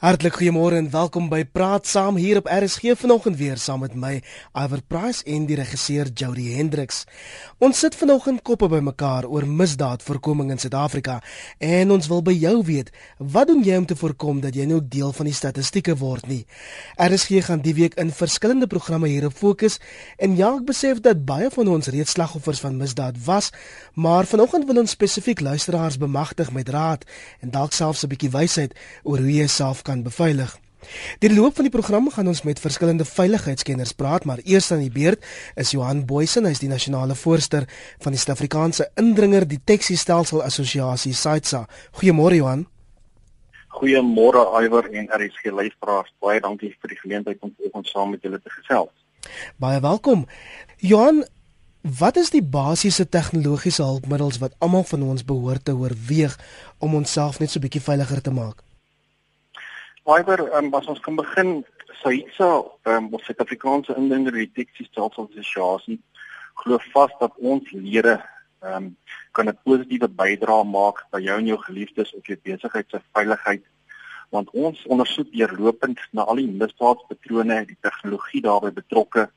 Hartlik goeiemôre en welkom by Praat Saam hier op RSG vanoggend weer saam met my Iver Price en die regisseur Jody Hendricks. Ons sit vanoggend koppe bymekaar oor misdaadvoorkoming in Suid-Afrika en ons wil by jou weet, wat doen jy om te voorkom dat jy nou deel van die statistieke word nie? RSG gaan die week in verskillende programme hierop fokus en ja, ek besef dat baie van ons reeds slagoffers van misdaad was, maar vanoggend wil ons spesifiek luisteraars bemagtig met raad en dalk selfs 'n bietjie wysheid oor hoe jy self kan beveilig. Die loop van die program gaan ons met verskillende veiligheidskenners praat, maar eers aan die beurt is Johan Boysen, hy is die nasionale voorsteur van die Suid-Afrikaanse Indringer Deteksiestelsel Assosiasie SAITSA. Goeiemôre Johan. Goeiemôre Iwer en RSG luisteraars. Baie dankie vir die geleentheid om ons saam met julle te gesels. Baie welkom. Johan, wat is die basiese tegnologiese hulpmiddels wat almal van ons behoort te oorweeg om onsself net so bietjie veiliger te maak? Fiber, um, as ons kan begin, SAISA, um, ons Suid-Afrikaanse Indringer Deteksiestelsel Assosiasie, glo vas dat ons lede um, kan 'n positiewe bydrae maak by jou en jou geliefdes op jou besigheid se veiligheid want ons ondersoek deurlopend na al die misdaadpatrone, die tegnologie daarbey betrokke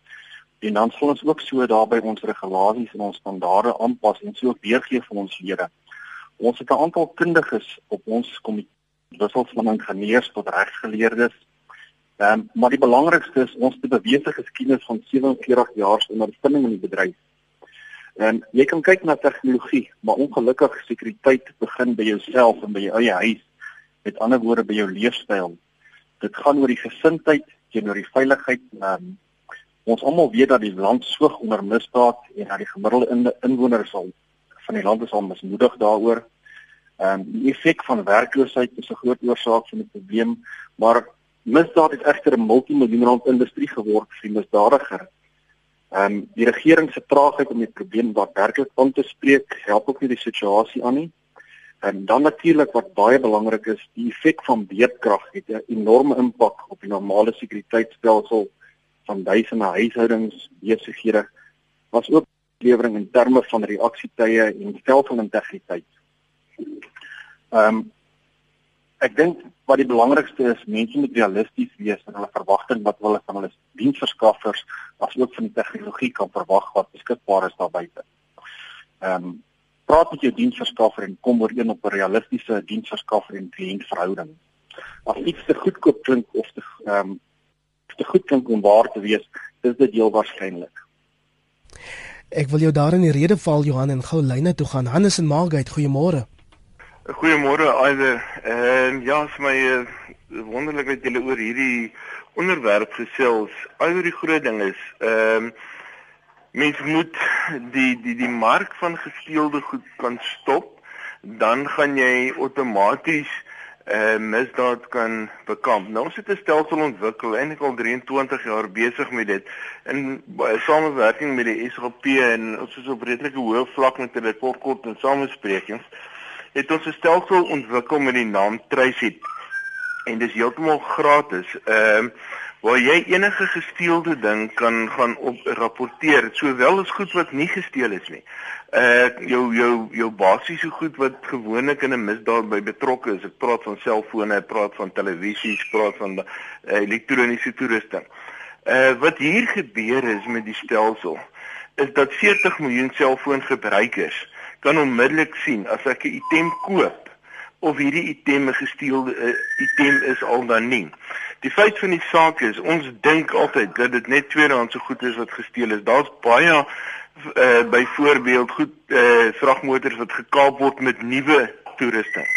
en dan sal ons ook so daarbey ons regulasies en ons standaarde aanpas en so weergee vir ons lede. Ons het 'n aantal kundiges op ons komitee wissels van ingenieurs tot regsgeleerdes. Ehm um, maar die belangrikste is ons te bewese geskiedenis van 47 jaar se ondervinding in die bedryf. En jy kan kyk na tegnologie, maar ongelukkig sekuriteit begin by jouself en by jou eie huis. Met ander woorde by jou leefstyl. Dit gaan oor die gesindheid teenoor die veiligheid. Um, ons almal weet dat die land soog onder misdaad en dat die gemiddelde inwoner sal van die land is al mismoedig daaroor. Ehm um, die effek van werkloosheid is 'n groot oorsaak van die probleem, maar misdaad het egter 'n multimiljoen rand industrie geword vir misdadiger. Ehm um, die regering se traagheid om die probleem daadwerklik aan te spreek, help ook nie die situasie aan nie. En dan natuurlik wat baie belangrik is, die effek van beerdkrag het 'n enorme impak op die normale sekuriteitstelsel van duisende huishoudings, besighede, was ook lewering in terme van reaksietye en stelsel-integriteit. Ehm um, ek dink wat die belangrikste is, mense moet realisties wees in hulle verwagting wat hulle van hulle diensverskaffers asook van die tegnologie kan verwag wat beskikbaar is daar buite. Ehm um, praat met jou diensverskaffer en kom ooreen op 'n realistiese diensverskaffer en kliëntverhouding. As iets te goedkoop klink of te ehm um, te goed klink om waar te wees, is dit heel waarskynlik. Ek wil jou daar in die rede val Johan en gou lyne toe gaan. Hannes en Margait, goeiemôre. Goeiemôre Aider. Ehm uh, ja, vir my uh, wonderlik dat julle oor hierdie onderwerp gesels. Aider die groot ding is, ehm uh, mens moet die die die mark van gesteelde goed kan stop, dan gaan jy outomaties eh uh, misdaad kan bekamp. Nou ons het 'n stelsel ontwikkel ek al 23 jaar besig met dit in samewerking met die SAP en ons is op redelike hoë vlak met hulle kort kort en samesprekings het ons 'n stelsel ontwikkel met die naam Traceit. En dis heeltemal gratis. Ehm uh, waar jy enige gesteelde ding kan gaan op rapporteer, sowel as goed wat nie gesteel is nie. Uh jou jou jou basiese goed wat gewoonlik in 'n misdaad by betrokke is. Ek praat van selfone, ek praat van televisies, ek praat van uh, elektroniese toerusting. Uh wat hier gebeur is met die stelsel is dat 40 miljoen selfoongebruikers kan onmiddellik sien as ek 'n item koop of hierdie item 'n gesteelde uh, item is al dan nie. Die feit van die saak is ons dink altyd dat dit net tweedehandse goed is wat gesteel is. Daar's baie uh, byvoorbeeld goed uh, vragmotors wat gekaap word met nuwe toerusting.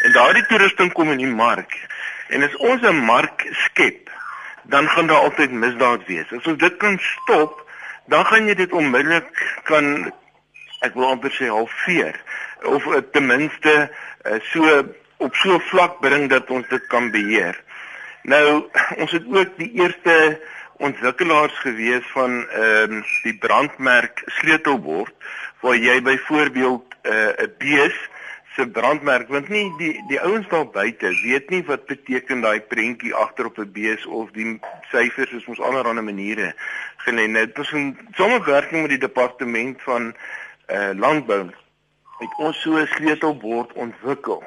En daardie toerusting kom in die mark. En as ons 'n mark skep, dan gaan daar altyd misdaad wees. As ons dit kan stop, dan gaan jy dit onmiddellik kan ek wil amper sê halveer of uh, ten minste uh, so op so vlak bring dat ons dit kan beheer. Nou ons het ook die eerste ontwikkelaars gewees van ehm uh, die brandmerk sleutelbord waar jy byvoorbeeld eh, 'n uh, bees se brandmerk want nie die die ouens daar buite weet nie wat beteken daai prentjie agter op 'n bees of die syfers is ons allerlei maniere gelê. Dit is 'n samewerking met die departement van uh landbou het ons so 'n sleutelbord ontwikkel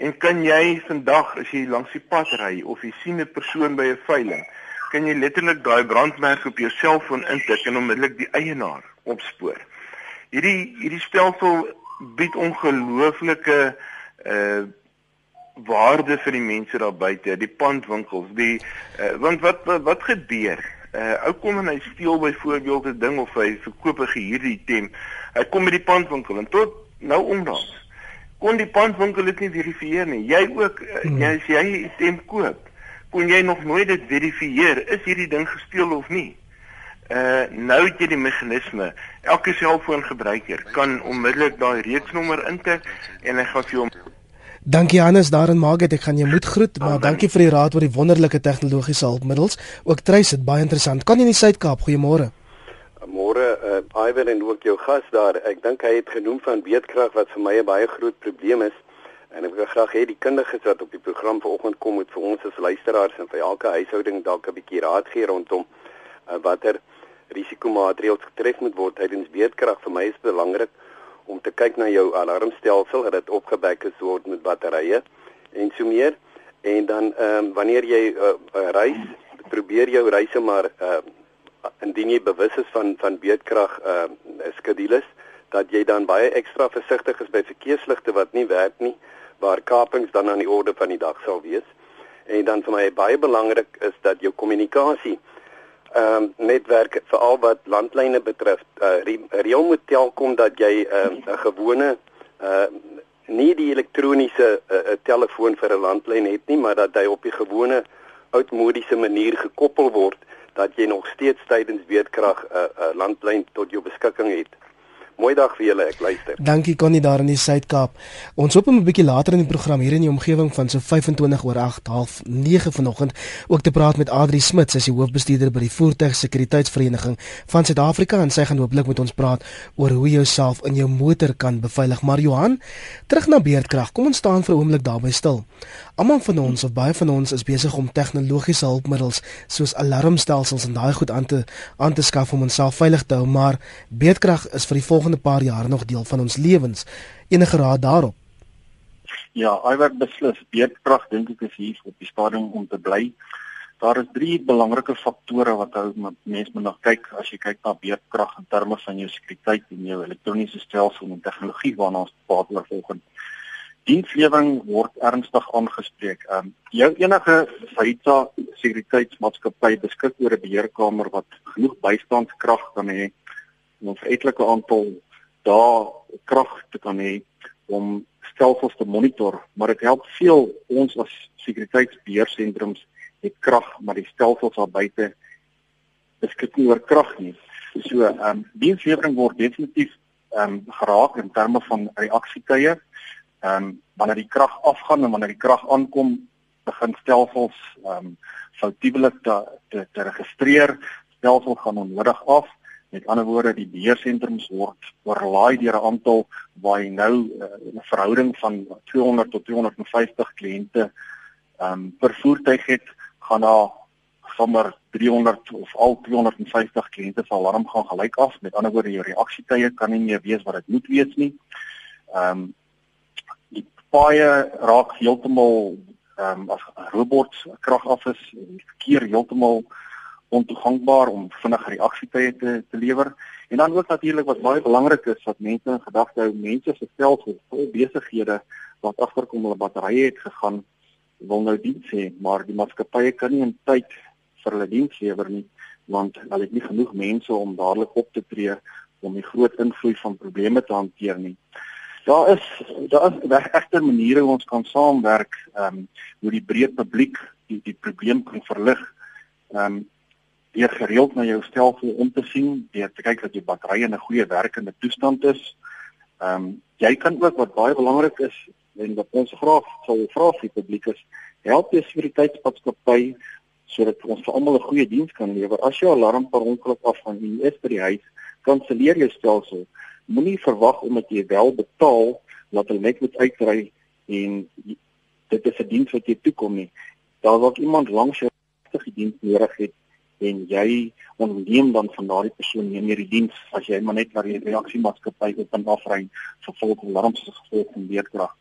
En kan jy vandag as jy langs die pad ry of jy sien 'n persoon by 'n veiling, kan jy letterlik daai brandmerk op jou selfoon intik en onmiddellik die eienaar opspoor. Hierdie hierdie stelsel bied ongelooflike uh waarde vir die mense daar buite, die pandwinkels, die uh, want wat, wat wat gebeur? Uh ou kom en hy steel byvoorbeeld 'n ding of hy verkoop 'n gehuurde item. Hy kom by die pandwinkel en tot nou omdaans kon die pandwinkel dit nie verifieer nie. Jy ook uh, hmm. as jy 'n item koop, kon jy nog nooit dit verifieer is hierdie ding gesteel of nie. Uh nou het jy die meganisme. Elke selfoongebruiker kan onmiddellik daai reeksnommer intik en hy gaan vir jou Dankie Hannes daar in Market. Ek gaan jou moed groet, maar oh, dankie vir die raad oor die wonderlike tegnologiese hulpmiddels. Ook Trys dit baie interessant. Kan jy in die Suid-Kaap? Goeiemôre. Môre, uh, Iwer en ook jou gas daar. Ek dink hy het genoem van beedkrag wat vir my 'n baie groot probleem is. En ek wil graag hê die kundiges wat op die program vanoggend kom moet vir ons as luisteraars en vir elke huishouding dalk 'n bietjie raad gee rondom uh, watter risikomaatreëls getref moet word tydens beedkrag. Vir my is dit belangrik om te kyk na jou alarmstelsel dat dit opgebak is word met batterye en so meer. En dan ehm um, wanneer jy uh, uh, reis probeer jou reise maar uh, indien jy bewus is van van beedkrag ehm uh, skedules dat jy dan baie ekstra versigtig is by verkeersligte wat nie werk nie waar kapings dan aan die orde van die dag sal wees. En dan vir my baie belangrik is dat jou kommunikasie ehm um, netwerk veral wat landlyne betref. Uh reël moet telkom dat jy 'n uh, gewone uh nie die elektroniese uh, uh, telefoon vir 'n landlyn het nie, maar dat hy op die gewone oudmodiese manier gekoppel word dat jy nog steeds tydens weerkrag 'n uh, uh, landlyn tot jou beskikking het. Mooi dag vir julle, ek luister. Dankie Connie daar in die Suid-Kaap. Ons hoop om 'n bietjie later in die program hier in die omgewing van so 25 oor 8 half 9 vanoggend ook te praat met Adri Smit, sy is die hoofbestuurder by die Voertuigsekuriteitsvereniging van Suid-Afrika en sy gaan hooplik met ons praat oor hoe jy jouself in jou motor kan beveilig. Maar Johan, terug na beerdkrag. Kom ons staan vir 'n oomblik daarby stil. Almal van ons of baie van ons is besig om tegnologiese hulpmiddels soos alarmstelsels en daai goed aan te aan te skaf om onsself veilig te hou, maar beerdkrag is vir die volgende paar jaar nog deel van ons lewens. Enige raad daarop? Ja, iwer beslis beerdkrag dink ek is hier op die stadium om te bly. Daar is drie belangrike faktore wat ou mense moet na kyk as jy kyk na beerdkrag in terme van jou sekuriteit en jou elektroniese stelsel en tegnologie waarna ons praat oor volgende. Dienslewering word ernstig aangespreek. Ehm um, jou enige feita sekuriteitsmaatskappy beskik oor 'n beheerkamer wat genoeg bystandskrag kan hê om 'n etlike aantal dae krag te kan hê om stelsels te monitor, maar dit help veel ons as sekuriteitsbeheersentrums het krag, maar die stelsels daar buite beskik nie oor krag nie. So, ehm um, dienslewering word definitief ehm um, geraak in terme van reaksietye. Ehm um, wanneer die krag afgaan en wanneer die krag aankom, begin stelsels ehm um, foutiewelik te, te te registreer. Stelsels gaan onnodig af Met ander woorde, die beheersentrums word oorlaai deur 'n aantal waar jy nou uh, 'n verhouding van 200 tot 250 kliënte um, per voertuig het, gaan na sommer 300 of al 250 kliënte se alarm gaan gelyk af. Met ander woorde, jou reaksietye kan nie meer wees wat dit moet wees nie. Ehm um, paaie raak heeltemal ehm um, as robots krag af is, die verkeer heeltemal ontoegankbaar om vinnig reaksietye te te lewer. En dan ook natuurlik wat baie belangrik is wat mense in gedagte hou, mense se stelsel vol besighede wat agterkom hulle batterye het gegaan wil nou diens hê, maar die maatskappye kan nie in tyd vir hulle diens lewer nie want hulle het nie genoeg mense om dadelik op te tree om die groot invloed van probleme te hanteer nie. Daar is daar is regte maniere hoe ons kan saamwerk ehm um, hoe die breë publiek die die probleem kan verlig. Ehm um, deur gereeld na jou stelsel om te sien, deur te kyk dat jou batterye in 'n goeie werkende toestand is. Ehm um, jy kan ook wat baie belangrik is en wat ons graag sou vra vir die publiek is, help jy sekuriteitsmaatskappy sodat ons vir almal 'n goeie diens kan lewer. As jou alarm per ongeluk afgaan en jy is by die huis, kanselleer jou stelsel. Moenie verwag omdat jy wel betaal dat hulle net moet uitry en dit is 'n diens wat jy toekom nie. Daar word iemand langs jou regte diens nodig het en jy ontneem dan van daardie persoon nie meer die diens as jy maar net na die reaksiemaatskappy op en af ry vir volk alarms as gevolg van weerkrag.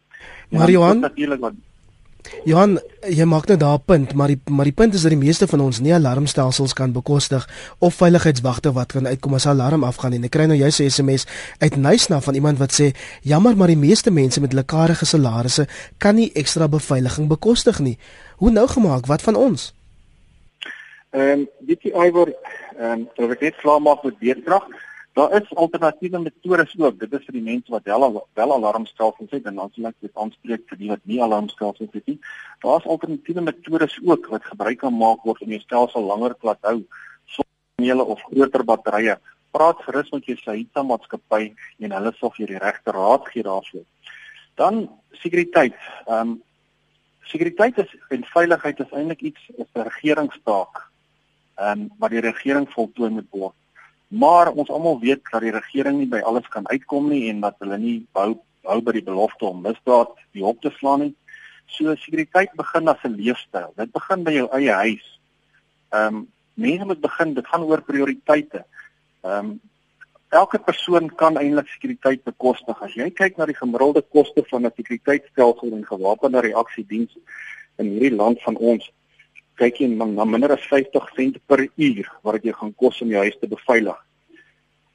Maar Johan natuurlik wat Johan, jy maak net daar 'n punt, maar die maar die punt is dat die meeste van ons nie alarmstelsels kan bekostig of veiligheidswagte wat kan uitkom as 'n alarm afgaan en ek kry nou jou se SMS uit Nysna van iemand wat sê, "Jammer, maar die meeste mense met hulle karige salarisse kan nie ekstra beveiliging bekostig nie." Hoe nou gemaak? Wat van ons? Ehm, um, dit is Ivor, ehm, um, ek net klaar maak met beerdkrag. Daar is alternatiewe metodes ook. Dit is vir die mense wat wel wel alarmstelsels het en dan sal ek dit aanspreek vir die wat nie alarmstelsels het nie. Daar's alternatiewe metodes ook wat gebruik kan maak word om jou stelsel langer te laat hou sonder of groter batterye. Praat gerus met jou Sahita maatskappy en hulle sal vir die regte raad gee daarvoor. Dan sekuriteit. Ehm um, sekuriteit is en veiligheid is eintlik iets is 'n regeringstaak. Ehm um, wat die regering voltooi moet word. Maar ons almal weet dat die regering nie by alles kan uitkom nie en dat hulle nie bou hou by die belofte om misdaad die op te slaan nie. So sekuriteit begin as 'n leefstyl. Dit begin by jou eie huis. Ehm um, mense moet begin, dit gaan oor prioriteite. Ehm um, elke persoon kan eintlik sekuriteit bekostig. As jy kyk na die gemiddelde koste van 'n sekuriteitstelsel en gewapende reaksiediens in hierdie land van ons, kyk jy na minder as 50 sent per uur wat dit jou gaan kos om jou huis te beveilig.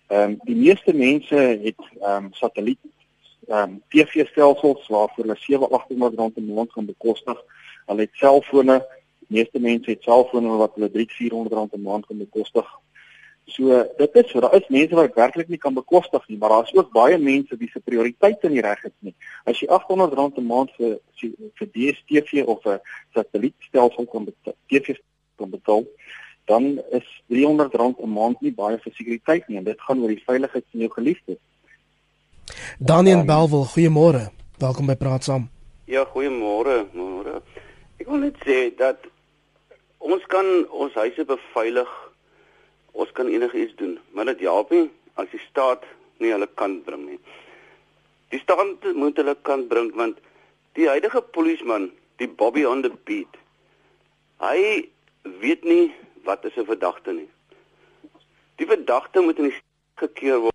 Ehm um, die meeste mense het ehm um, satelliet ehm um, TV-stelsels waarvoor hulle 7-800 rand 'n maand gaan bekostig. Hulle het selfone. Meeste mense het selfone wat hulle 3-400 rand 'n maand gaan bekostig. So dit is so, daar is mense wat werklik nie kan bekostig nie, maar daar is ook baie mense wie se prioriteite nie reg is nie. As jy R800 'n maand vir vir DStv of 'n satellietstelsel kan betaal, TV kan betaal, dan is R300 'n maand nie baie vir sekuriteit nie en dit gaan oor die veiligheid van jou geliefdes. Daniel um, Belwel, goeiemôre. Welkom by Praat Saam. Ja, goeiemôre, môre. Ek wil net sê dat ons kan ons huise beveilig kan enigiets doen, maar dit help nie as die staat nie hulle kan bring nie. Die staat moet hulle kan bring want die huidige polisieman, die Bobby on the beat, hy weet nie wat is 'n verdagte nie. Die verdagte moet in die gekeer word.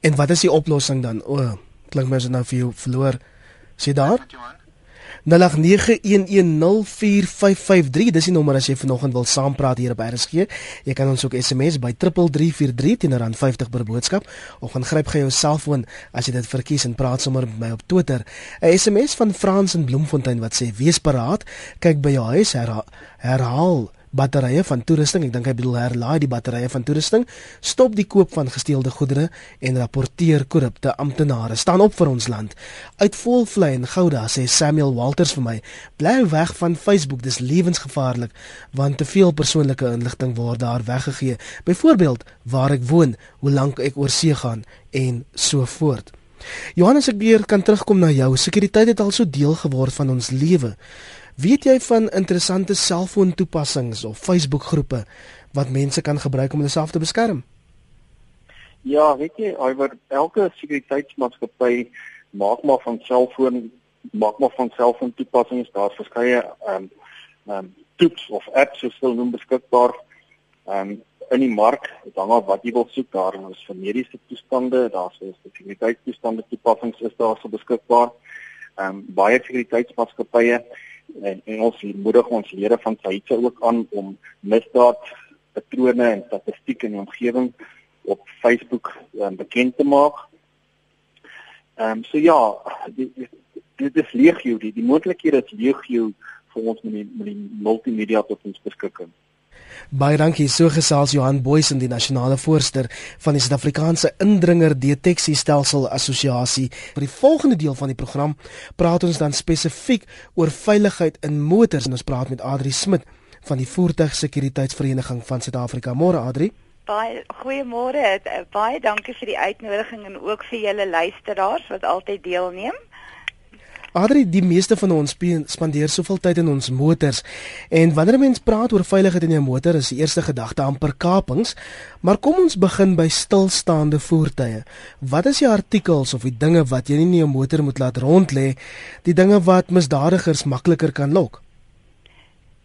En wat is die oplossing dan? O, oh, klink so nou vir jou verloor. Sien daar? Ja, 0891104553 dis die nommer as jy vanoggend wil saampraat hier op RSG. Jy kan ons ook SMS by 3343 teen R50 per boodskap of gaan gryp gou jou selfoon as jy dit verkies en praat sommer met my op Twitter. 'n SMS van Frans in Bloemfontein wat sê: "Wees paraat, kyk by jou huis herhaal, herhaal batterye van toerusting, ek dink hy bedoel herlaai die batterye van toerusting, stop die koop van gesteelde goedere en rapporteer korrupte amptenare. Staan op vir ons land. Uit Volvlei en Gouda sê Samuel Walters vir my, bly weg van Facebook, dis lewensgevaarlik want te veel persoonlike inligting word daar weggegee. Byvoorbeeld waar ek woon, hoe lank ek oor see gaan en so voort. Johannes ek weer kan terugkom na jou. Sekuriteit het al so deel geword van ons lewe. Weet jy van interessante selfoontoepassings of Facebook-groepe wat mense kan gebruik om hulle self te beskerm? Ja, weet jy, oor elke sekuriteitsmaatskappy maak maar van selfoon maak maar van selfoontoepassings, daar's verskeie ehm um, ehm um, toeps of apps so veel noem beskikbaar. Ehm um, in die mark, dit hang af wat jy wil soek, daar is vir mediese toestande, daar's sekuriteitstoestande toepassings is daar so beskikbaar. Ehm um, baie sekuriteitsmaatskappye en, en ons moedig ons lede van Saitse ook aan om misdaad patrone en statistiek in die omgewing op Facebook um, bekend te maak. Ehm um, so ja, dit is legio, die, die moontlikhede is legio vir ons met die, met die multimedia tot ons beskikking. Baie dankie. So gesels Johan Boysen, die nasionale voorsteur van die Suid-Afrikaanse Indringer Deteksiestelsel Assosiasie. Vir die volgende deel van die program praat ons dan spesifiek oor veiligheid in motors en ons praat met Adri Smit van die Voertuigsekuriteitsvereniging van Suid-Afrika. Môre Adri. Baie goeiemôre. Baie dankie vir die uitnodiging en ook vir julle luisteraars wat altyd deelneem. Adri, die meeste van ons spandeer soveel tyd in ons motors en wanneer 'n mens praat oor veiligheid in jou motor, is die eerste gedagte amper kapings. Maar kom ons begin by stilstaande voertuie. Wat is die artikels of die dinge wat jy nie in jou motor moet laat rond lê, die dinge wat misdadigers makliker kan lok?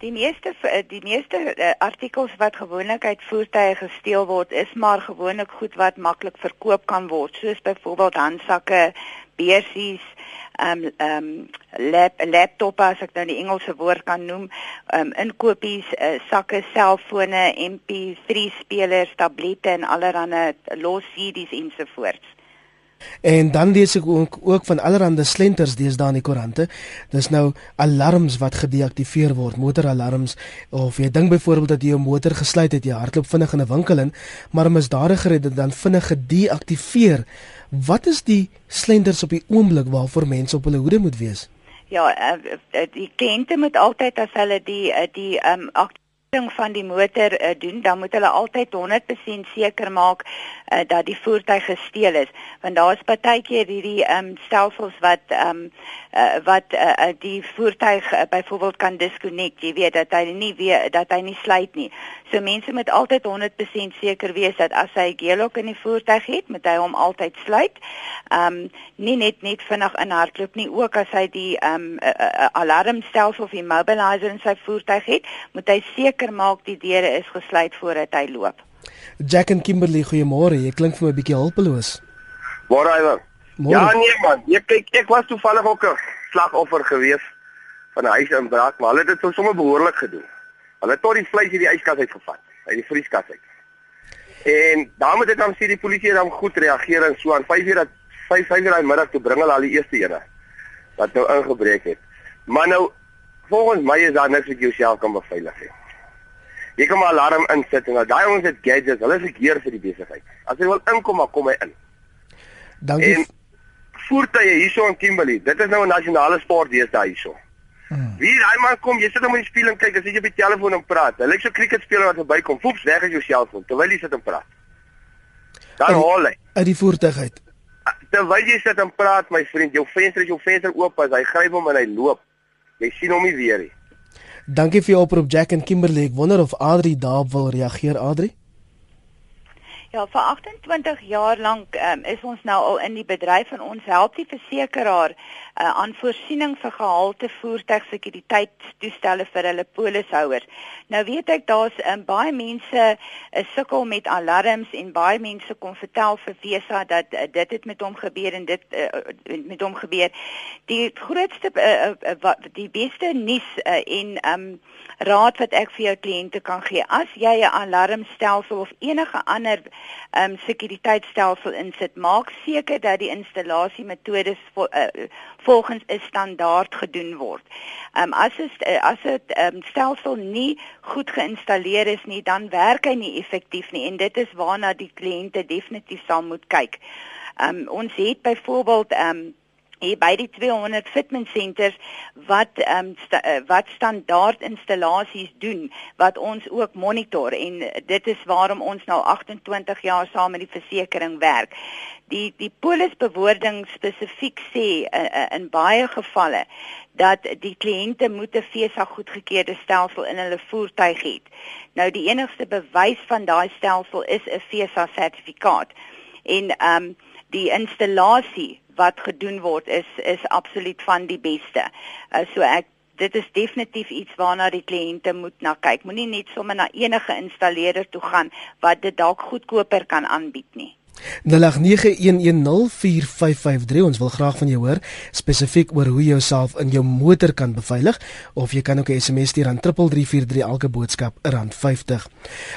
Die meeste die meeste uh, artikels wat gewoonlik uit voertuie gesteel word, is maar gewoonlik goed wat maklik verkoop kan word, soos byvoorbeeld handsakke, beursies, ehm um, ehm um, lap laptop as ek nou die Engelse woord kan noem, ehm um, inkopies, uh, sakke, selfone, MP3 spelers, tablette en allerlei los CD's ensovoorts. En dan lees ek ook, ook van allerlei slenters deesdae in die koerante. Dis nou alarms wat gedeaktiveer word, motoralarms of jy dink byvoorbeeld dat jy jou motor gesluit het, jy hardloop vinnig in 'n winkel in, maar 'n misdadiger het dit dan vinnig gedeaktiveer. Wat is die slenters op die oomblik waarvoor mense op hulle hoede moet wees? Ja, eh, eh, die kliënte moet altyd as hulle die eh, die um, van die motor uh, doen, dan moet hulle altyd 100% seker maak uh, dat die voertuig gesteel is. Want daar's partykeer hierdie ehm um, stelsels wat ehm um, uh, wat uh, die voertuig uh, byvoorbeeld kan disconnect. Jy weet dat hy nie weer dat hy nie sluit nie. So mense moet altyd 100% seker wees dat as hy gearlock in die voertuig het, moet hy hom altyd sluit. Ehm um, nie net net vinnig in hardloop nie, ook as hy die ehm um, uh, uh, alarmstelsel of immobilizer in sy voertuig het, moet hy seker seker maak die deure is gesluit voordat hy loop. Jack en Kimberley, goeiemôre. Jy klink vir my 'n bietjie hulpeloos. Môre Ivan. Ja nee man, jy kyk ek was toevallig ook 'n slagoffer gewees van 'n huisinbraak, maar hulle het dit sommer behoorlik gedoen. Hulle het tot die vleis uit die yskas uitgevat, uit die vrieskas uit. En dan moet ek dan sê die polisie dan goed reageer en so aan 5 uur dat 5 5 uur in die middag toe bring hulle al die eerste ene wat nou ingebreek het. Maar nou volgens my is daar niks wat jouself kan beveilig nie. Jy kan 'n alarm insit en daai ons het gadgets, hulle is gekeer vir die besigheid. As jy wil inkom, maar kom hy in. Dankie. En voertuie hierso in Kimberley, dit is nou 'n nasionale sport deesdae hierso. Hmm. Wie daai man kom, jy sit hom in die spieël en kyk, as jy op die telefoon en praat. Hy lyk so cricketspeler wat verbykom. Poeps, weg is jou selfoon terwyl jy sit en praat. Dan hol hy uit die voertuig uit. Terwyl jy sit en praat, my vriend, jou venster is jou venster oop, as hy gryp hom en hy loop. Jy sien hom nie weer nie. Dankie vir jou oproep Jack en Kimberley. Ek wonder of Adri daarop wil reageer, Adri? Ja, vir 28 jaar lank um, is ons nou al in die bedryf en ons help die versekeraar uh, aan voorsiening vir gehalte voertuigsekuriteitstoestelle vir hulle polishouers. Nou weet ek daar's um, baie mense uh, sukkel met alarms en baie mense kom vertel vir Vesa dat uh, dit het met hom gebeur en dit uh, met hom gebeur. Die grootste uh, uh, die beste nuus uh, en um, raad wat ek vir jou kliënte kan gee. As jy 'n alarmstelsel of enige ander um, sekuriteitstelsel insit, maak seker dat die installasie metodes vol, uh, volgens 'n standaard gedoen word. Ehm um, as het, uh, as dit ehm um, stelsel nie goed geïnstalleer is nie, dan werk hy nie effektief nie en dit is waarna die kliënte definitief sal moet kyk. Ehm um, ons het byvoorbeeld ehm um, hier by die 200 fitment centers wat ehm um, sta, uh, wat standaard installasies doen wat ons ook monitor en dit is waarom ons nou 28 jaar saam met die versekerings werk. Die die polisbewoording spesifiek sê uh, uh, in baie gevalle dat die kliënte moet 'n FSA goedgekeurde stelsel in hulle voertuig hê. Nou die enigste bewys van daai stelsel is 'n FSA sertifikaat. En ehm um, die installasie wat gedoen word is is absoluut van die beste. Uh, so ek dit is definitief iets waarna die kliënte moet na kyk. Moenie net sommer na enige installeerder toe gaan wat dit dalk goedkoper kan aanbied nie. 0891104553 ons wil graag van jou hoor spesifiek oor hoe jy jouself in jou motor kan beveilig of jy kan ook 'n SMS stuur aan 3343 elke boodskap R50.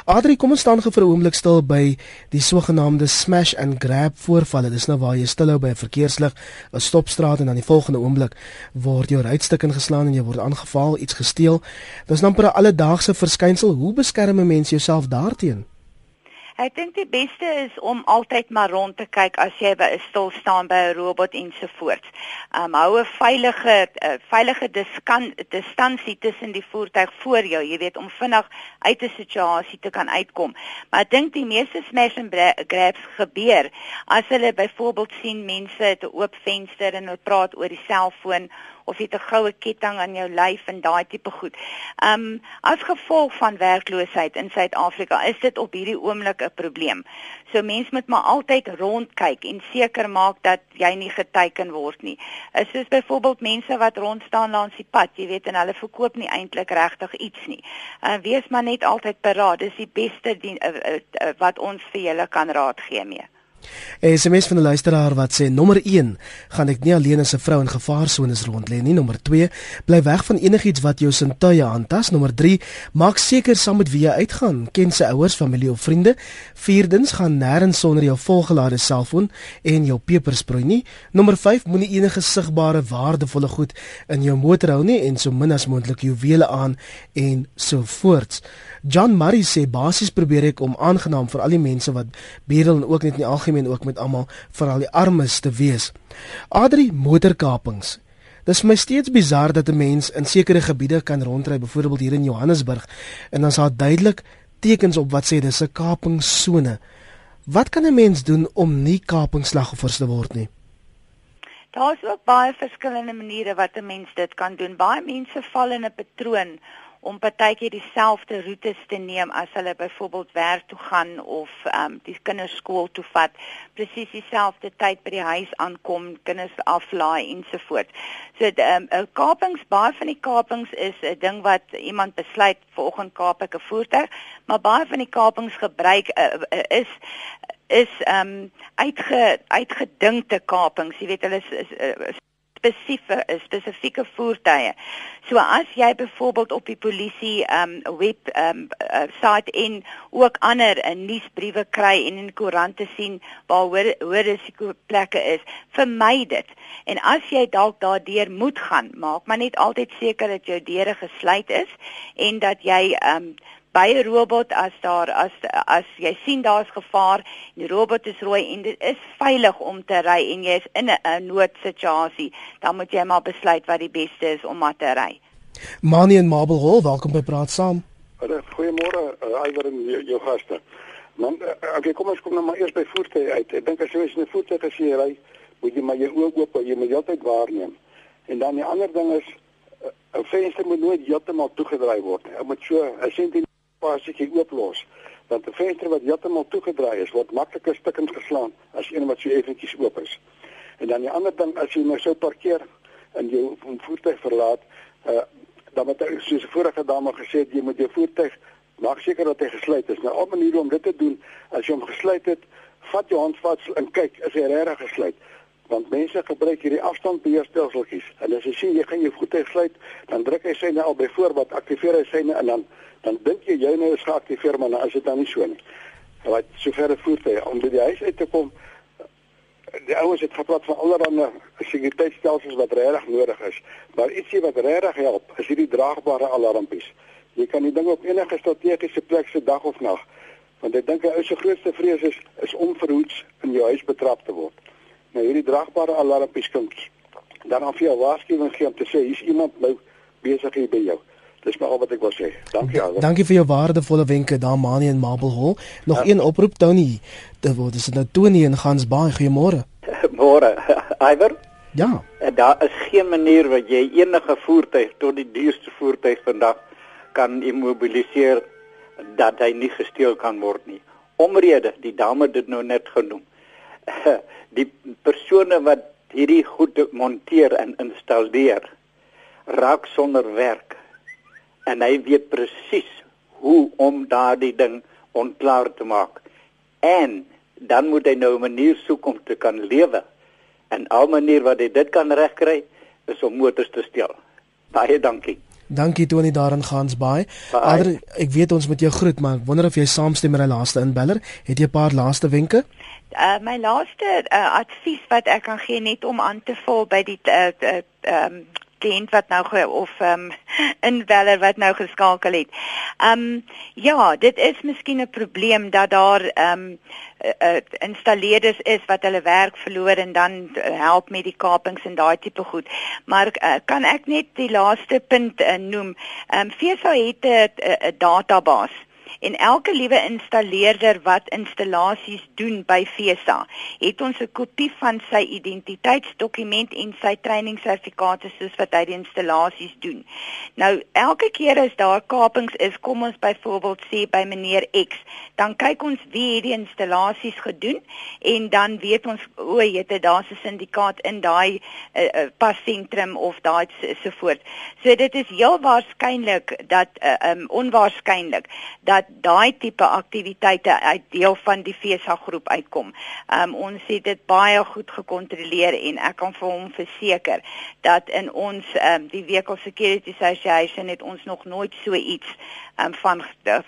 Adri, kom ons staan gou vir 'n oomblik stil by die sogenaamde smash and grab voorvalle. Dis nou waar jy stilhou by 'n verkeerslig, 'n stopstraat en dan die volgende oomblik word jou ruitstuk ingeslaan en jy word aangeval, iets gesteel. Dis nou 'n alledaagse verskynsel. Hoe beskerm 'n mens jouself daarteenoor? Ek dink die beste is om altyd maar rond te kyk as jy by 'n stil staan by 'n robot ensovoorts. Um hou 'n veilige uh, veilige distansie tussen die voertuig voor jou, jy weet om vinnig uit 'n situasie te kan uitkom. Maar ek dink die meeste smash and grabs gebeur as hulle byvoorbeeld sien mense het 'n oop venster en hulle praat oor die selfoon of jy 'n goue ketting aan jou lyf en daai tipe goed. Um as gevolg van werkloosheid in Suid-Afrika is dit op hierdie oomblik 'n probleem. So mense moet maar altyd rondkyk en seker maak dat jy nie geteken word nie. Is soos byvoorbeeld mense wat rond staan langs die pad, jy weet en hulle verkoop nie eintlik regtig iets nie. Uh wees maar net altyd paraat. Dis die beste die, uh, uh, uh, wat ons vir julle kan raad gee mee. SMS van 'n luisteraar wat sê nommer 1 gaan ek nie alleen as 'n vrou in gevaarsones rond lê nie. Nommer 2 bly weg van enigiets wat jou sintuie aantas. Nommer 3 maak seker saam met wie jy uitgaan, ken sy ouers, familie of vriende. Vierdens gaan nêrens sonder jou volgelade selfoon en jou pepersproei nie. Nommer 5 moenie enige sigbare waardevolle goed in jou motor hou nie en so min as moontlik juwele aan en so voorts. John Murray sê basies probeer ek om aangenaam vir al die mense wat bedel en ook net in die algemeen ook met almal vir al die armes te wees. Adri motorkapings. Dis my steeds bizar dat 'n mens in sekere gebiede kan rondry, byvoorbeeld hier in Johannesburg, en dan is daar duidelik tekens op wat sê dis 'n kapingsone. Wat kan 'n mens doen om nie kapingsslagoffers te word nie? Daar's ook baie verskillende maniere wat 'n mens dit kan doen. Baie mense val in 'n patroon om partykeer dieselfde roetes te neem as hulle byvoorbeeld werk toe gaan of ehm um, die kinders skool toe vat, presies dieselfde tyd by die huis aankom, kinders aflaai ensovoorts. So ehm um, kapings, baie van die kapings is 'n ding wat iemand besluit vanoggend kaap ek 'n voertuig, maar baie van die kapings gebruik uh, uh, is is ehm um, uitge uitgedinkte kapings. Jy weet hulle is, is, is spesifieke spesifieke voertuie. So as jy byvoorbeeld op die polisie um web um uh, site en ook ander uh, nuusbriewe kry en in koerante sien waar hoor hoor risikoplekke is, vermy dit. En as jy dalk daardeur moet gaan, maak maar net altyd seker dat jou deure gesluit is en dat jy um by 'n robot as daar as as jy sien daar's gevaar en die robot is rooi en dit is veilig om te ry en jy is in 'n noodsituasie, dan moet jy maar besluit wat die beste is om maar te ry. Manie en Mabel Hall, welkom by Praat Saam. Goeiemôre, uh, Iwer en jou, jou gaste. Man, uh, okay, kom ons kom nou maar eers by voertuie uit. Ek dink as jy 'n voertuig as jy ry, moet jy maar jou oë oop hou, jy moet heeltyd waarneem. En dan die ander ding is 'n uh, venster moet nooit heeltemal toegedraai word nie. Dit moet so 'n sentimeter pasjie ooplos want 'n venster wat heeltemal toegedraai is word makliker stukkend geslaan as een wat so effentjies oop is. En dan die ander ding as jy nou sou parkeer en jou voertuig verlaat, uh, dan moet jy soos vorige dame gesê het jy moet jou voertuig maak seker dat hy gesluit is. Nou 'n manier om dit te doen, as jy hom gesluit het, vat jou hand vas en kyk is hy regtig gesluit want mense gebruik hierdie afstandbeheerstelseltjies en as jy sien jy gaan jou voertuig sluit dan druk hy syne al by voorbaat aktiveer hy syne en dan dan dink jy jy nou is geaktiveer maar nou is dit dan nie so nie. Want sover die voertuie om by die huis uit te kom die ouens het gepraat van allerlei sekuriteitstelsels wat regtig nodig is. Maar ietsie wat regtig help is hierdie draagbare alarmpies. Jy kan die ding op enige strategiese plek se dag of nag want ek dink 'n ou se grootste vrees is is om verhoeds in jou huis betrap te word. Nou hierdie draagbare alarmpies kan dan af jou waarskuwing gee om te sê hier's iemand nou besig hier by jou. Dis maar al wat ek wil sê. Dankie al. Dankie vir jou waardevolle wenke daar Mani en Mabel Hall. Nog ja. een oproep Tony. Dit word is nou Tony en Gans baie goeiemôre. Môre. Iwer? Ja. En daar is geen manier wat jy enige voertuig tot die duurste voertuig vandag kan immobiliseer dat hy nie gesteel kan word nie. Omrede, die dame dit nou net genoem. Die persone wat hierdie goed monteer en installeer raak sonder werk en hy weet presies hoe om daardie ding onklaar te maak. En dan moet hy nou 'n manier soek om te kan lewe. En al manier wat hy dit kan regkry is om motors te steel. Baie dankie. Dankie Tony daar in Gansbaai. Ander ek weet ons moet jou groet, maar ek wonder of jy saamstem met die laaste inbeller. Het jy 'n paar laaste wenke? Uh my laaste uh, advies wat ek kan gee net om aan te vul by die uh, uh um kliënt wat nou ge, of ehm um, inbeller wat nou geskakel het. Ehm um, ja, dit is miskien 'n probleem dat daar ehm um, uh, installeerders is wat hulle werk verloor en dan help met die kapings en daai tipe goed. Maar uh, kan ek net die laaste punt uh, noem? Ehm um, FSA het 'n database En elke liewe installeerder wat installasies doen by FESA, het ons 'n kopie van sy identiteitsdokument en sy trainingssertifikate soos wat hy die installasies doen. Nou elke keer as daar kapings is, kom ons byvoorbeeld sê by meneer X, dan kyk ons wie het die installasies gedoen en dan weet ons o, jette daar's 'n syndikaat in daai uh, uh, passentrum of daai so voort. So dit is heel waarskynlik dat uh, um, onwaarskynlik dat daai tipe aktiwiteite uit deel van die FESA groep uitkom. Um ons het dit baie goed gekontroleer en ek kan vir hom verseker dat in ons um die Vehicle Security Association het ons nog nooit so iets um van uh,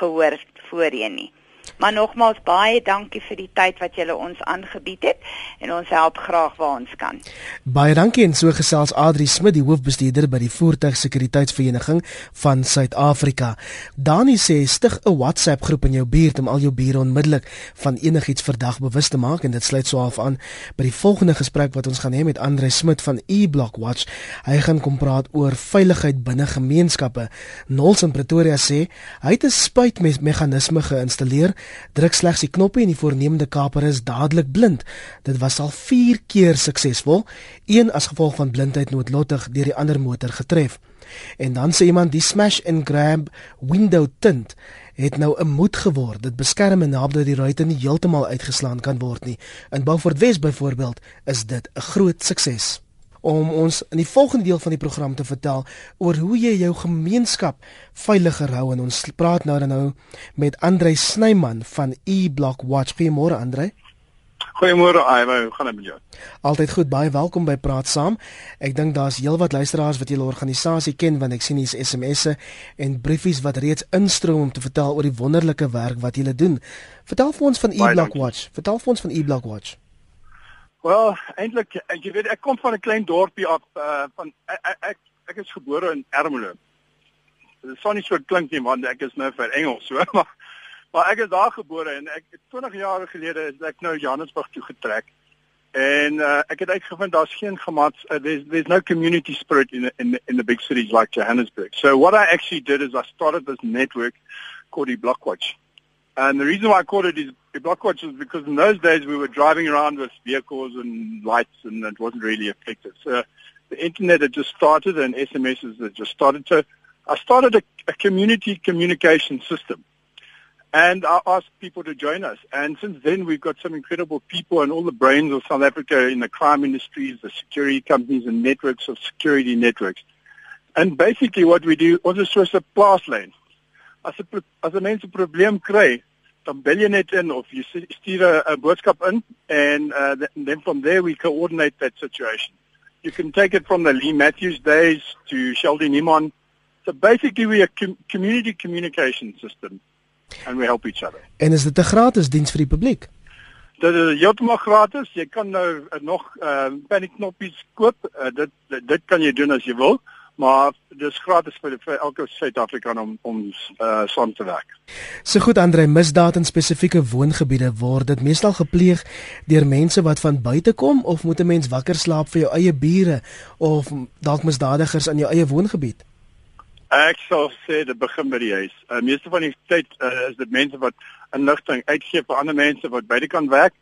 gehoor voorheen nie. Maar nogmaals baie dankie vir die tyd wat julle ons aangebied het en ons help graag waar ons kan. Baie dankie en so gesels Adri Smit, die hoofbestuurder by die Voertuigsekuriteitsvereniging van Suid-Afrika. Dani sê stig 'n WhatsApp groep in jou buurt om al jou bure onmiddellik van enigiets verdag bewus te maak en dit sluit so af aan by die volgende gesprek wat ons gaan hê met Andre Smit van eBlock Watch. Hy gaan kom praat oor veiligheid binne gemeenskappe. Nols in Pretoria sê hy het 'n spuitmeganisme geïnstalleer druk slegs die knoppie en die voornemende kaper is dadelik blind. Dit was al 4 keer suksesvol, een as gevolg van blindheid noodlottig deur die ander motor getref. En dan sê iemand die smash and grab window tint het nou 'n moed geword. Dit beskerm en help dat die ruitte nie heeltemal uitgeslaan kan word nie. In Beaufort West byvoorbeeld is dit 'n groot sukses om ons in die volgende deel van die program te vertel oor hoe jy jou gemeenskap veiliger hou en ons praat nou dan nou met Andre Snyman van eBlock Watch. Goeiemôre Andre. Goeiemôre Ivo, hoe gaan dit met jou? Altyd goed, baie welkom by Praat Saam. Ek dink daar's heelwat luisteraars wat julle organisasie ken want ek sien hier's SMS'e en briefies wat reeds instroom om te vertel oor die wonderlike werk wat julle doen. Vertel vir ons van eBlock Watch. Vertel vir ons van eBlock Watch. Wel, eintlik jy weet ek kom van 'n klein dorpie af uh van ek ek, ek is gebore in Ermelo. Dit sou nie so klink nie want ek is nou vir Engels so maar maar ek is daar gebore en ek 20 jaar gelede is ek nou Johannesburg toe getrek. En uh ek het uitgevind daar's geen gemats uh, there's there's no community spirit in in in the big cities like Johannesburg. So what I actually did is I started this network called the Blockwatch. And the reason why I called it is block watch is because in those days we were driving around with vehicles and lights and it wasn't really effective. So the internet had just started and SMSs had just started. So I started a, a community communication system. And I asked people to join us. And since then, we've got some incredible people and all the brains of South Africa in the crime industries, the security companies and networks of security networks. And basically what we do, ons is soos 'n plaaslyn. As 'n as 'n mens 'n probleem kry, dan bel jy net in of jy stuur 'n boodskap in and uh, then from there we coordinate that situation. You can take it from the Lee Matthews days to Sheldon Iman. So basically we are com community communication system and we help each other. En is dit 'n gratis diens vir die publiek? Dit is heeltemal gratis. Jy kan nou uh, nog uh, panic knoppies koop. Uh, dit dit kan jy doen as jy wil maar dis gratis vir, vir elke Suid-Afrikaner om om uh saam te werk. So goed Andre, misdaad in spesifieke woongebiede word dit meestal gepleeg deur mense wat van buite kom of moet 'n mens wakker slaap vir jou eie bure of dalk misdadigers in jou eie woongebied? Ek sou sê dit begin by die huis. Uh meeste van die tyd uh, is dit mense wat inligting uitgee vir ander mense wat buite kan werk.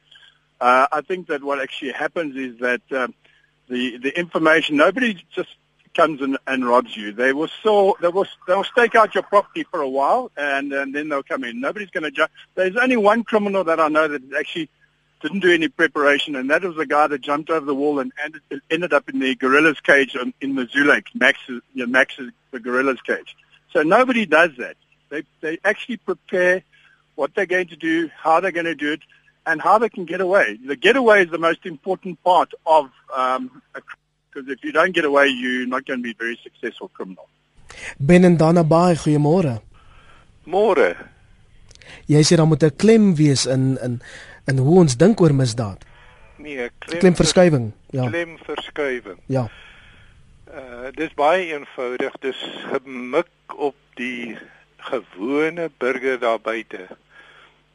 Uh I think that what actually happens is that uh, the the information nobody just comes and, and robs you. They will still they will they'll stake out your property for a while and, and then they'll come in. Nobody's going to judge. There's only one criminal that I know that actually didn't do any preparation, and that was the guy that jumped over the wall and ended, ended up in the gorilla's cage in the zoo lake. Max, you know, Max is the gorilla's cage. So nobody does that. They they actually prepare what they're going to do, how they're going to do it, and how they can get away. The getaway is the most important part of um, a because if you don't get away you're not going to be a very successful criminal. Ben en Dana Baai, goeiemôre. Môre. Jy sê dan moet 'n klem wees in in in hoe ons dink oor misdaad. Nee, klem klemverskywing. Ja. Klemverskywing. Ja. Uh dis baie eenvoudig. Dis gemik op die gewone burger daar buite.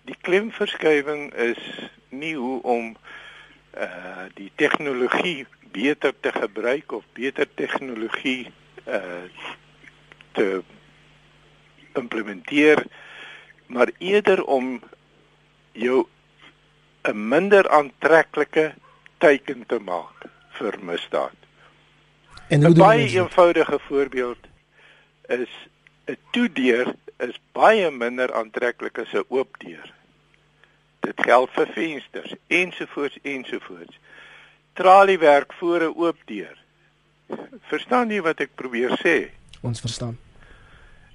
Die klemverskywing is nie hoe om uh die tegnologie beter te gebruik of beter tegnologie uh te implementeer maar eerder om jou 'n minder aantreklike teiken te maak vir misdaad. En 'n baie eenvoudige voorbeeld is 'n toedeur is baie minder aantreklik as 'n oop deur. Dit geld vir vensters ensovoorts ensovoorts. Traliewerk voor 'n oop deur. Verstaan jy wat ek probeer sê? Ons verstaan.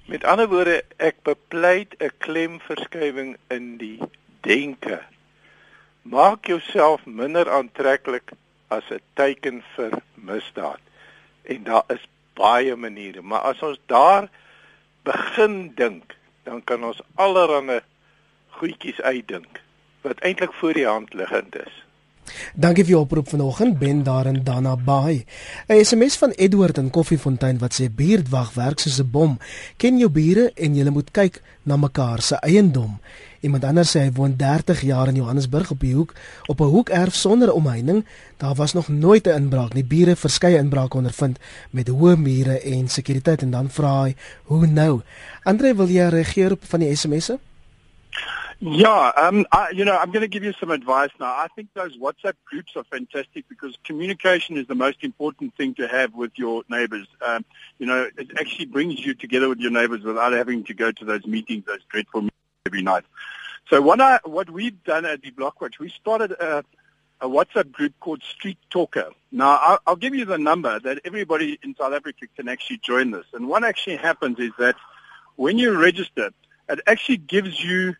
Met ander woorde, ek bepleit 'n klemverskywing in die denke. Maak jouself minder aantreklik as 'n teken vir misdaad. En daar is baie maniere, maar as ons daar begin dink, dan kan ons allerlei goedjies uitdink wat eintlik voor die hand liggend is. Dankie vir jou oproep vanoggend Ben daar in Dana Bay. 'n SMS van Edward in Koffiefontein wat sê buurtwag werk soos 'n bom. Ken jou bure en julle moet kyk na mekaar se eiendom. Iemand anders sê hy woon 30 jaar in Johannesburg op die hoek op 'n hoekerf sonder omheining. Daar was nog nooit 'n inbraak nie. Bure verskeie inbrake ondervind met hoë mure en sekuriteit en dan vra hy, "Hoe nou?" Andre, wil jy reageer op van die SMS'e? Yeah, um, I, you know, I'm going to give you some advice now. I think those WhatsApp groups are fantastic because communication is the most important thing to have with your neighbors. Um, you know, it actually brings you together with your neighbors without having to go to those meetings, those dreadful meetings every night. So what I, what we've done at the Blockwatch, we started a, a WhatsApp group called Street Talker. Now, I'll, I'll give you the number that everybody in South Africa can actually join this. And what actually happens is that when you register, it actually gives you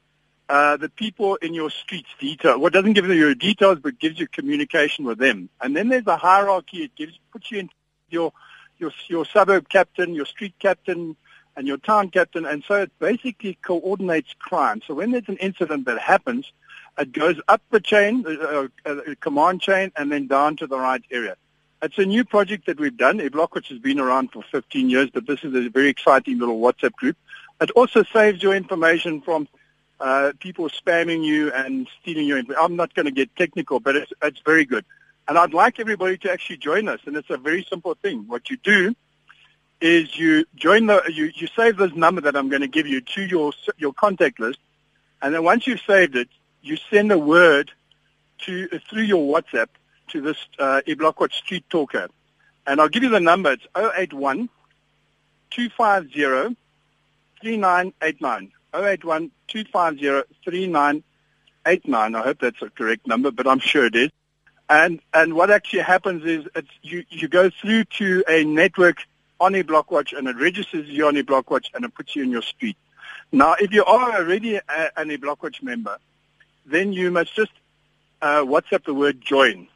uh, the people in your streets detail. What doesn't give you your details, but gives you communication with them. And then there's a hierarchy. It gives puts you in your your your suburb captain, your street captain, and your town captain. And so it basically coordinates crime. So when there's an incident that happens, it goes up the chain, uh, uh, command chain, and then down to the right area. It's a new project that we've done. A block which has been around for 15 years, but this is a very exciting little WhatsApp group. It also saves your information from uh, people spamming you and stealing your. I'm not going to get technical, but it's, it's very good. And I'd like everybody to actually join us. And it's a very simple thing. What you do is you join the, you, you save this number that I'm going to give you to your, your contact list. And then once you've saved it, you send a word to, through your WhatsApp to this, uh, eBlockwatch Street Talker. And I'll give you the number. It's 081 250 3989. 081 250 I hope that's a correct number, but I'm sure it is. And and what actually happens is you you go through to a network on a Blockwatch and it registers you on a Blockwatch and it puts you in your street. Now, if you are already a, an a Blockwatch member, then you must just uh, WhatsApp the word join.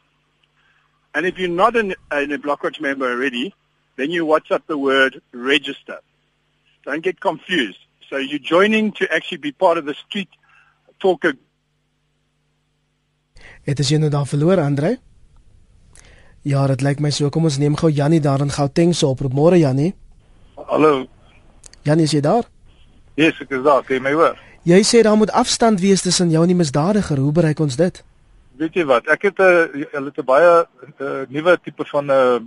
And if you're not an, an a Blockwatch member already, then you WhatsApp the word register. Don't get confused. So you're joining to actually be part of the street talker. Het is jy nou daar verloor, Andre? Ja, dit lyk my so. Kom ons neem gou Jannie daar in Gauteng se oproep. Môre Jannie. Hallo. Jannie, is jy daar? Ja, yes, ek is daar. Kan jy my hoor? Jy sê daar moet afstand wees tussen jou en die misdadiger. Hoe bereik ons dit? Weet jy wat? Ek het 'n uh, hulle het 'n baie uh, nuwe tipe van 'n uh,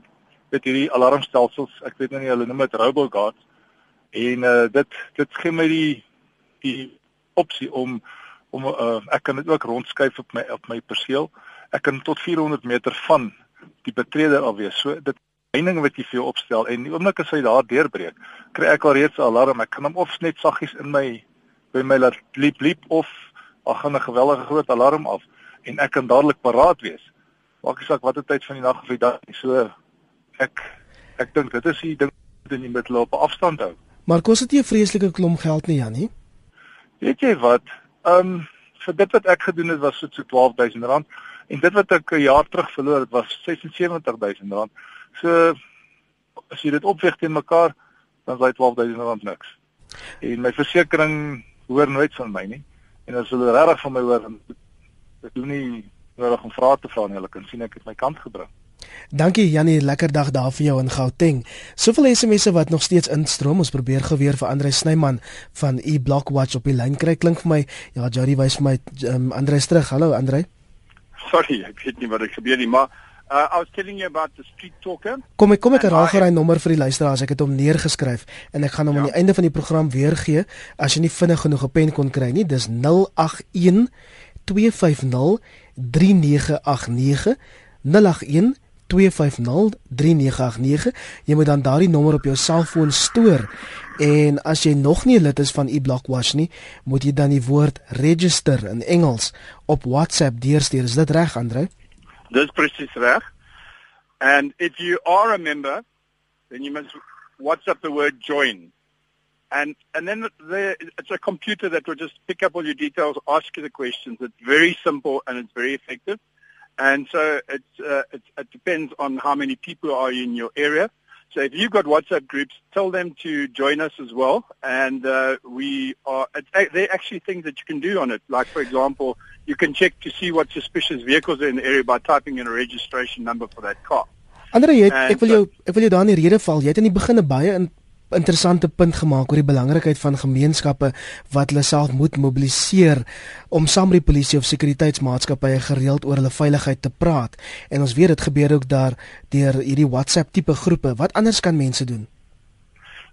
weet hierdie alarmstelsels. Ek weet nou nie hulle noem dit roboguards en uh, dit dit gee my die die opsie om om uh, ek kan dit ook rondskuif op my op my perseel. Ek kan tot 400 meter van die betreder af wees. So dit heining wat jy vir jou opstel en die oomblik as hy daar deurbreek, kry ek al reeds 'n alarm. Ek kan hom of net saggies in my by my laat bliep bliep of ag gaan 'n geweldige groot alarm af en ek kan dadelik paraat wees. Maak nie saak watter tyd van die nag of die dag nie. So ek ek dink dit is die ding wat jy moet loop afstand hou. Maar kos dit nie 'n vreeslike klomp geld nie, Jannie? Weet jy wat? Ehm um, vir dit wat ek gedoen het was so R12000 en dit wat ek 'n jaar terug verloor het was R76000. So as jy dit opweg teen mekaar, dan daai R12000 niks. En my versekerings hoor nooit van my nie. En as hulle regtig van my hoor, dan ek doen nie nodig om vrae te vra nie. Hulle kan sien ek het my kant gebring. Dankie Jannie, lekker dag daar vir jou in Gauteng. Soveel SMS'e wat nog steeds instroom. Ons probeer geweer vir Andre Snyman van E Blockwatch op die lyn kry. Klink vir my, ja, Jody wys vir my um, Andre terug. Hallo Andre. Sorry, ek weet nie wat ek gebeur nie, maar Uh, I was telling you about the street talker. Kom ek kom ek herhaal gou hy nommer vir die luisteraars. Ek het hom neergeskryf en ek gaan hom ja. aan die einde van die program weer gee as jy nie vinnig genoeg 'n pen kon kry nie. Dis 081 250 3989 081 2503989 jy moet dan daardie nommer op jou selfoon stoor. En as jy nog nie lid is van eBlockwash nie moet jy dan die woord register in Engels op WhatsApp deurstuur. Is dit reg Andre? Dis presies reg. And if you are a member then you must WhatsApp the word join. And and then the, it's a computer that will just pick up all your details ask you the questions. It's very simple and it's very effective And so it, uh, it, it depends on how many people are in your area. So if you've got WhatsApp groups, tell them to join us as well. And uh, we are, there are actually things that you can do on it. Like, for example, you can check to see what suspicious vehicles are in the area by typing in a registration number for that car. Andre, jy, ek wil jou ek wil jou daar in die rede val. Jy het in die begin baie in interessante punt gemaak oor die belangrikheid van gemeenskappe wat hulle self moet mobiliseer om saam met die polisie of sekuriteitsmaatskappye gereeld oor hulle veiligheid te praat. En ons weet dit gebeur ook daar deur hierdie WhatsApp tipe groepe. Wat anders kan mense doen?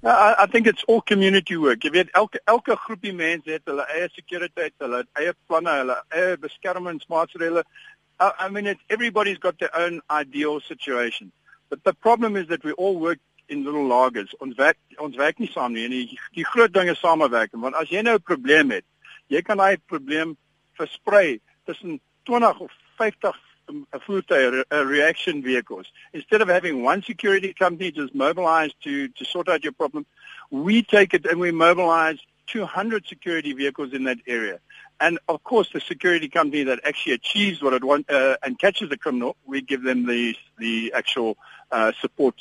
Uh, I, I think it's all community work. Jy weet elke elke groepie mense het hulle eie sekuriteit, hulle eie planne, hulle eie beskermingsmaatreëls. I, I mean it, everybody's got their own ideal situation. But the problem is that we all work in little lagers. Ons werk ons werk nie saam nie. En die, die groot ding is samewerk. Want as jy nou 'n probleem het, jy kan daai probleem versprei tussen 20 of 50 um, voertuie uh, reaction vehicles. Instead of having one security company just mobilize to to sort out your problem, we take it and we mobilize 200 security vehicles in that area. And of course, the security company that actually achieves what it wants uh, and catches the criminal, we give them the the actual uh, support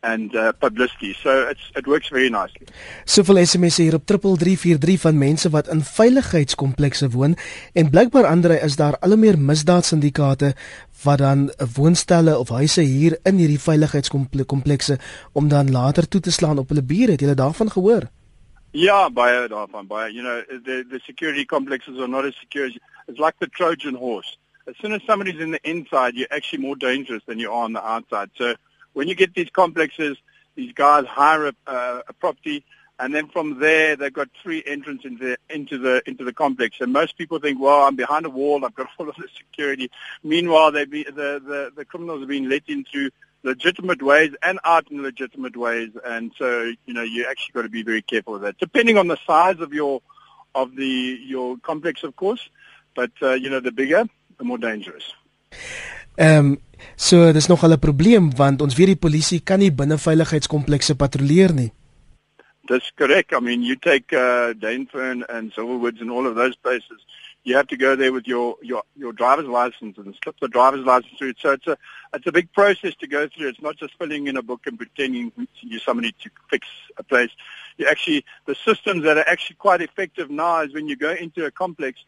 and uh, publicity. So it's it works very nicely. Soveel SMS'e hier op 3343 van mense wat in veiligheidskomplekse woon en blykbaar ander is daar al meer misdaadsyndikaate wat dan woonstelle of huise hier in hierdie veiligheidskomplekse om dan later toe te slaan op hulle bure. Het julle daarvan gehoor? Ja, baie daarvan, baie. You know, the the security complexes are not as secure as it's like the Trojan horse. As soon as somebody's in the inside, you're actually more dangerous than you are on the outside. So when you get these complexes, these guys hire a, uh, a property, and then from there they've got three entrances into the, into the into the complex. And most people think, well, I'm behind a wall, I've got all of the security. Meanwhile, they be, the, the the criminals have been let in through legitimate ways and out in legitimate ways, and so you know you actually got to be very careful with that. Depending on the size of your of the your complex, of course, but uh, you know the bigger, the more dangerous. Um, So dis nog 'n probleem want ons weet die polisie kan nie binne veiligheidskomplekse patrolleer nie. Dis korrek. I mean you take uh Dainfern and Silverwoods and all of those places. You have to go there with your your your driver's license and slip the driver's license through. So it's a it's a big process to go through. It's not just filling in a book and pretending you're somebody to fix a place. You actually the systems that are actually quite effective now is when you go into a complex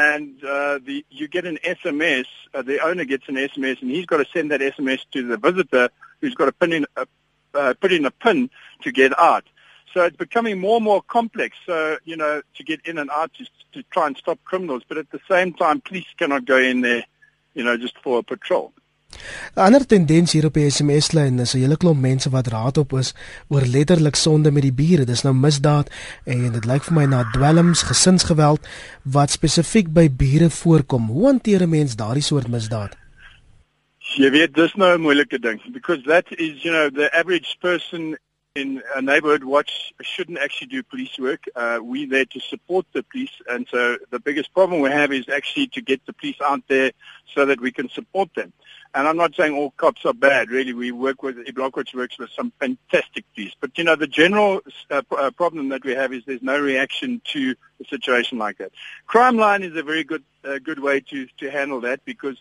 and uh, the you get an SMS. Uh, the owner gets an SMS, and he's got to send that SMS to the visitor, who's got to pin in a, uh, put in a pin to get out. So it's becoming more and more complex. So you know, to get in and out to, to try and stop criminals, but at the same time, police cannot go in there, you know, just for a patrol. 'n Ander tendens hier op die SMS-lyn is 'n hele klomp mense wat raad op is oor letterlik sonde met die bure. Dis nou misdaad en dit lyk vir my na dwelms, gesinsgeweld wat spesifiek by bure voorkom. Hoe hanteer 'n mens daardie soort misdaad? Jy weet, dis nou 'n moeilike ding because that is, you know, the average person in a neighborhood watch shouldn't actually do police work. Uh, we're there to support the police, and so the biggest problem we have is actually to get the police out there so that we can support them. And I'm not saying all cops are bad. Really, we work with Blockwood works with some fantastic police. But you know, the general uh, uh, problem that we have is there's no reaction to a situation like that. Crime Line is a very good uh, good way to to handle that because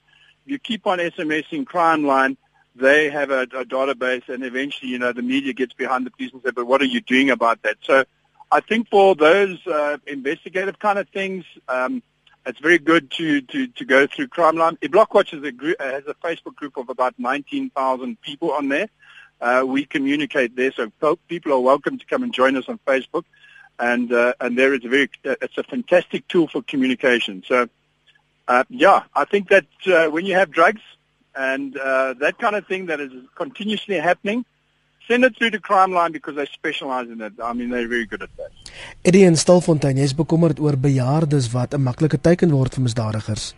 you keep on SMSing Crime Line they have a, a database and eventually, you know, the media gets behind the police and say, but what are you doing about that? So I think for those uh, investigative kind of things, um, it's very good to, to, to go through Crime Line. Blockwatch is a group, uh, has a Facebook group of about 19,000 people on there. Uh, we communicate there, so people are welcome to come and join us on Facebook. And uh, and there is a very uh, it's a fantastic tool for communication. So uh, yeah, I think that uh, when you have drugs, and that kind of thing that is continuously happening. Send it through the crime line because they specialize in it. I mean, they're very good at that. Eddie en Stilfontein, jy's bekommerd oor bejaardes wat 'n maklike teiken word vir misdadigers.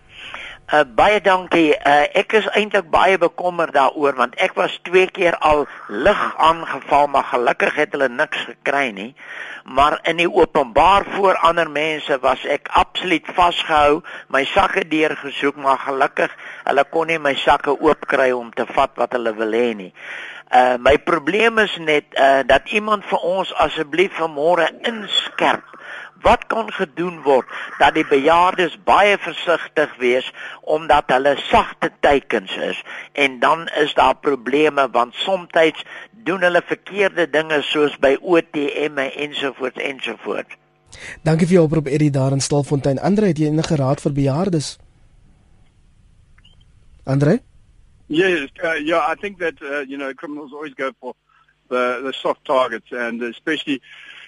Uh, baie dankie. Uh, ek is eintlik baie bekommerd daaroor want ek was twee keer al lig aangeval, maar gelukkig het hulle niks gekry nie. Maar in die openbaar voor ander mense was ek absoluut vasgehou, my sakke deurgesoek, maar gelukkig hulle kon nie my sakke oopkry om te vat wat hulle wil hê nie. Uh my probleem is net uh dat iemand vir ons asseblief vanmôre inskerp wat kan gedoen word dat die bejaardes baie versigtig wees omdat hulle sagte teikens is en dan is daar probleme want soms doen hulle verkeerde dinge soos by OTM ensovoorts ensovoorts. Dankie vir jou oproep Eddie daar in Stilfontein. Andre, het jy enige raad vir bejaardes? Andre? Yes, uh, yeah, I think that uh, you know criminals always go for the the soft targets and especially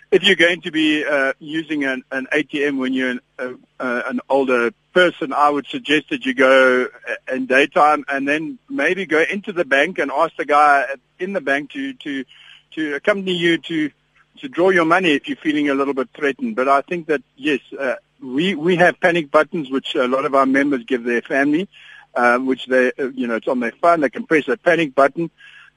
if you're going to be uh, using an, an ATM when you're an, uh, uh, an older person, I would suggest that you go uh, in daytime and then maybe go into the bank and ask the guy in the bank to to to accompany you to to draw your money if you're feeling a little bit threatened. But I think that yes, uh, we we have panic buttons which a lot of our members give their family, um, which they uh, you know it's on their phone. They can press a panic button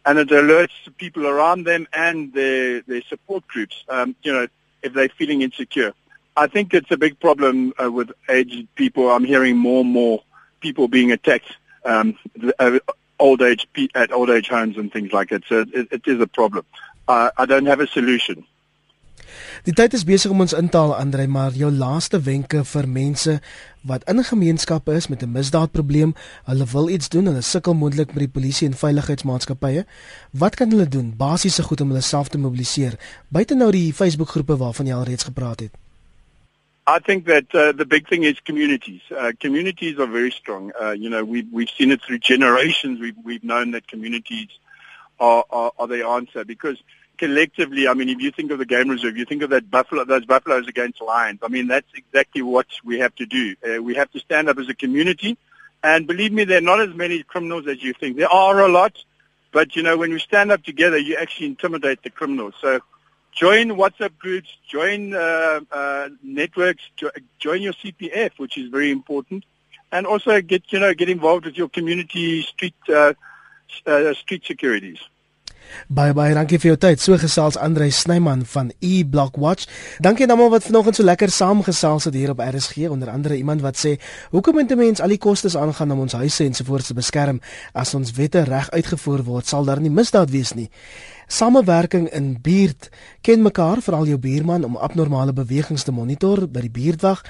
and it alerts people around them and their, their support groups, um, you know, if they're feeling insecure. I think it's a big problem uh, with aged people. I'm hearing more and more people being attacked um, uh, old age at old age homes and things like that. So it, it is a problem. Uh, I don't have a solution. Die tyd is besig om ons in te haal Andre, maar jou laaste wenke vir mense wat in gemeenskappe is met 'n misdaadprobleem, hulle wil iets doen, hulle sukkel moontlik met die polisie en veiligheidsmaatskappye. Wat kan hulle doen? Basiese goed om hulle self te mobiliseer, buite nou die Facebook-groepe waarvan jy al reeds gepraat het. I think that uh, the big thing is communities. Uh, communities are very strong. Uh, you know, we've we've seen it through generations. We've we've known that communities are are, are the answer because collectively, I mean, if you think of the game reserve, you think of that buffalo, those buffaloes against lions. I mean, that's exactly what we have to do. Uh, we have to stand up as a community. And believe me, there are not as many criminals as you think. There are a lot, but you know, when we stand up together, you actually intimidate the criminals. So join WhatsApp groups, join uh, uh, networks, jo- join your CPF, which is very important, and also get you know get involved with your community street uh, uh, street securities. Baie baie dankie vir jou tyd. So gesels Andrei Snyman van E Block Watch. Dankie aan almal wat vanoggend so lekker saamgesels het hier op RSG, onder andere iemand wat sê, "Hoekom moet 'n mens al die kostes aangaan om ons huise en sovoorts te beskerm as ons wette reg uitgevoer word, sal daar nie misdaad wees nie." Samewerking in buurt ken mekaar veral jou buurman om abnormale bewegings te monitor by die buurtwag,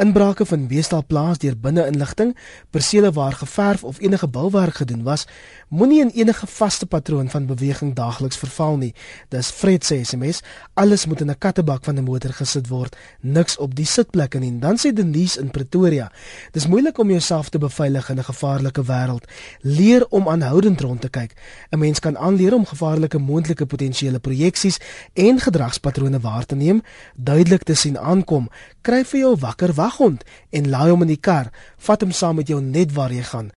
inbrake van beestal plaas deur binne-inligting, persele waar geverf of enige bouwerk gedoen was, moenie in enige vaste patroon van beweging daagliks verval nie. Dis Fred se SMS, alles moet in 'n kattebak van 'n motor gesit word, niks op die sitplekke nie. Dan sê Denise in Pretoria, dis moeilik om jouself te beveilig in 'n gevaarlike wêreld. Leer om aanhoudend rond te kyk. 'n Mens kan aanleer om gevaarlike moontlike potensiële projeksies en gedragspatrone waar te neem, duidelik te sien aankom, kry vir jou wakker waghond en laai hom in die kar, vat hom saam met jou net waar jy gaan.